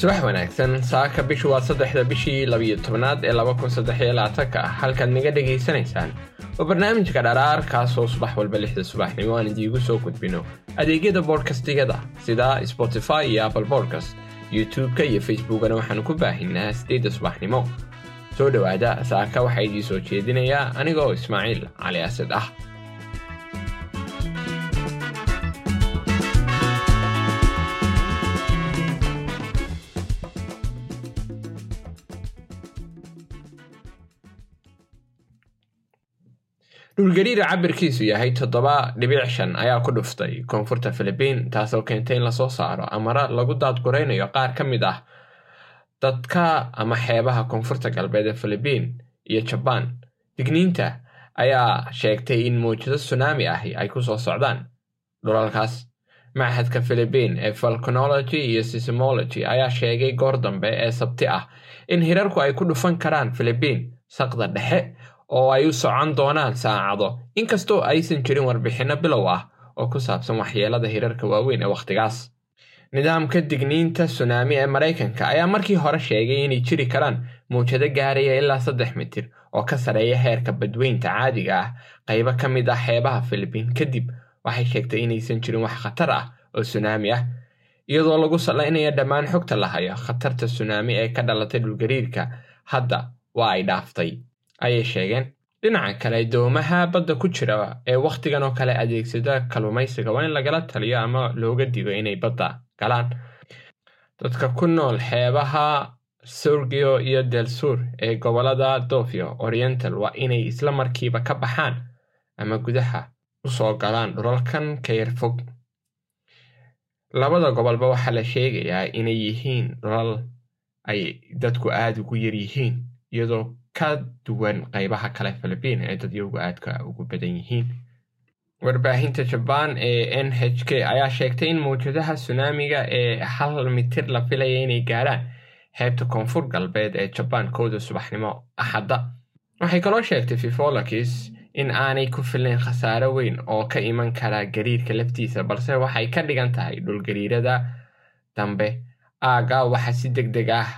subax wanaagsan saaka bishu waa saddexda bishii labiyo tobnaad ee laba kun saddex iyo labaatanka ah halkaad naga dhegaysanaysaan. Waa barnaamijka dharaar kaasoo subax walba lixda subaxnimo aan idiigu soo gudbino. Adeegyada boodkastigada sida spotify iyo apple bodcast youtube-ka iyo facebookana waxaanu ku baahinaa sideedda subaxnimo. Soo dhowaada saaka waxaa idii soo jeedinayaa anigoo ismaaciil cali asad ah dhulgariira cabirkiisu yahay toddoba dhibic shan ayaa ku dhuftay koonfurta filibiin taasoo keentay in la soo saaro amara lagu daadguraynayo qaar ka mid ah dadka ama xeebaha koonfurta galbeed ee filibiin iyo jabaan digniinta ayaa sheegtay in mawjado sunaami ahi ay ku soo socdaan. Dhulalkaas machadka filibiin ee falconology iyo sismology ayaa sheegay goor dambe ee sabti ah in hirarku ay ku dhufan karaan filibiin saqda dhexe oo ay u socon doonaan saacado. Inkastoo aysan jirin warbixinno bilow ah oo ku saabsan waxyeelada hirarka waaweyn ee wakhtigaas. Nidaamka digniinta sunaami ee maraykanka ayaa markii hore sheegay inay jiri karaan mawjado gaaraya ilaa saddex mitir oo ka sareeya heerka badweynta caadiga ah. Qaybo ka mid ah xeebaha filibiin kadib waxay sheegtay inaysan jirin wax khatar ah oo sunaami ah iyadoo lagu salaynaya dhammaan xogta la hayo. Khatarta sunaami ee ka dhalatay dhulgariirka hadda waa ay dhaaftay ayay sheegeen. Dhinaca kale doomaha badda ku jira ee wakhtigan oo kale adeegsada kalluumaysiga waa in lagala taliyo ama looga digo inay badda galaan. Dadka ku nool xeebaha surgio iyo del sur ee gobollada dofio oriental waa inay isla markiiba ka baxaan ama gudaha u soo galaan dhulalkan ka yar fog. Labada gobolba waxaa la sheegayaa inay yihiin dhulal ay dadku aada ugu yar yihiin iyadoo ka duwan qaybaha kale filibiin ee dadyogu aadka ugu badan yihiin. Warbaahinta jabaan ee n h k ayaa sheegtay in mawjadaha sunaamiga ee hal mitir la filaya inay gaarhaan xeebta koonfur galbeed ee jabaan kowda subaxnimo axadda. Waxay kaloo sheegtay fifolakis in aanay ku filnayn khasaaro weyn oo ka iman kara gariirka laftiisa balse waxay ka dhigan tahay dhulgariirada dambe. Aaga waxaa si deg deg ah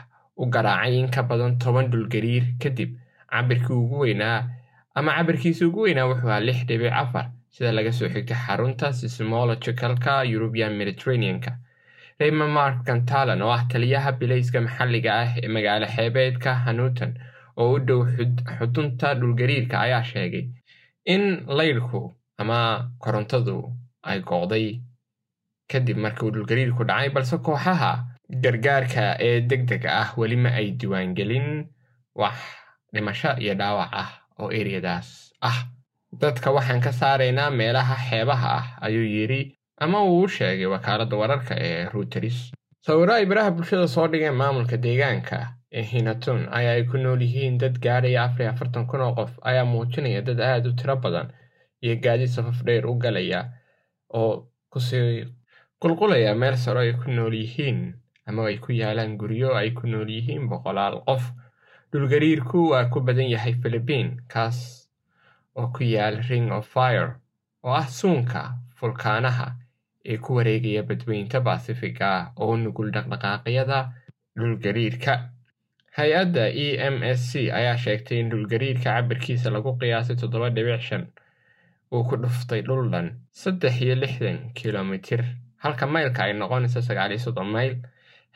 u garaacay in ka badan toban dhulgariir kadib cabirkii ugu weynaa. Ama cabirkiisa ugu weynaa wuxuu ahaa lix dhibic afar sida laga soo xigtay xarunta sismologicalka eurubian mediterraneanka. Raymond mark gantalan oo ah taliyaha bilayska maxalliga ah ee magaalo xeebeedka hanuutan oo u dhow xudunta dhulgariirka ayaa sheegay in laydhku ama korontadu ay gooday kadib markiiuu dhulgariirku dhacay balse kooxaha gargaarka ee deg dega ah weli ma ay diiwaangelin. Wax dhimasho iyo dhaawac ah oo eriyadaas ah. Dadka waxaan ka saaraynaa meelaha xeebaha ah ayuu yidhi ama uu u sheegay wakaaladda wararka ee ruuteris sawiro ay baraha bulshada soo dhigeen maamulka deegaanka ee hinatun ayaa ay ku nool yihiin dad gaadhaya afar iyo afartan kun oo qof ayaa muujinaya dad aada u tiro badan iyo gaadi safaf dheer u galaya oo ku sii qulqulaya meel saro ay ku nool yihiin ama ay ku yaalaan guryo ay ku nool yihiin boqolaal qof. Dhulgariirku waa ku badan yahay filibiin kaas oo ku yaal ring of fire oo ah suunka fulkaanaha ee ku wareegaya badweynta basifiga oo nugul dhaqdhaqaaqyada dhulgariirka. Hay'adda e m s c ayaa sheegtay in dhulgariirka cabirkiisa lagu qiyaasay toddoba dhibic shan uu ku dhuftay dhul dhan saddex iyo lixdan kilomitir halka maylka ay noqonayso sagaal iyo soddon mayl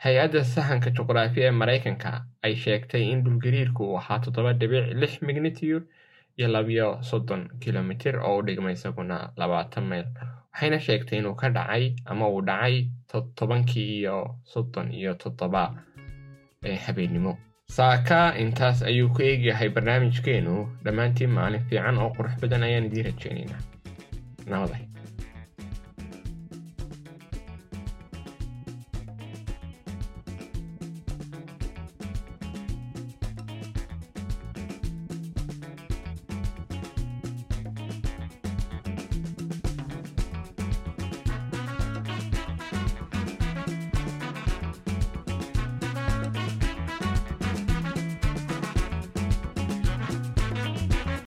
hay'adda sahanka juqraafi ee maraykanka ay sheegtay in dhulgariirku uu ahaa toddoba dhibic lix magnitude iyo labiyo soddon kilomitir oo u dhigma isaguna labaatan mayl waxayna sheegtay inuu ka dhacay ama uu dhacay tobankii iyo soddon iyo toddoba ee habeennimo. Saaka intaas ayuu ku eegyahay barnaamijkeenu. Dhammaantiin maalin fiican oo qurux badan ayaan idiin rajeynaynaa nabaday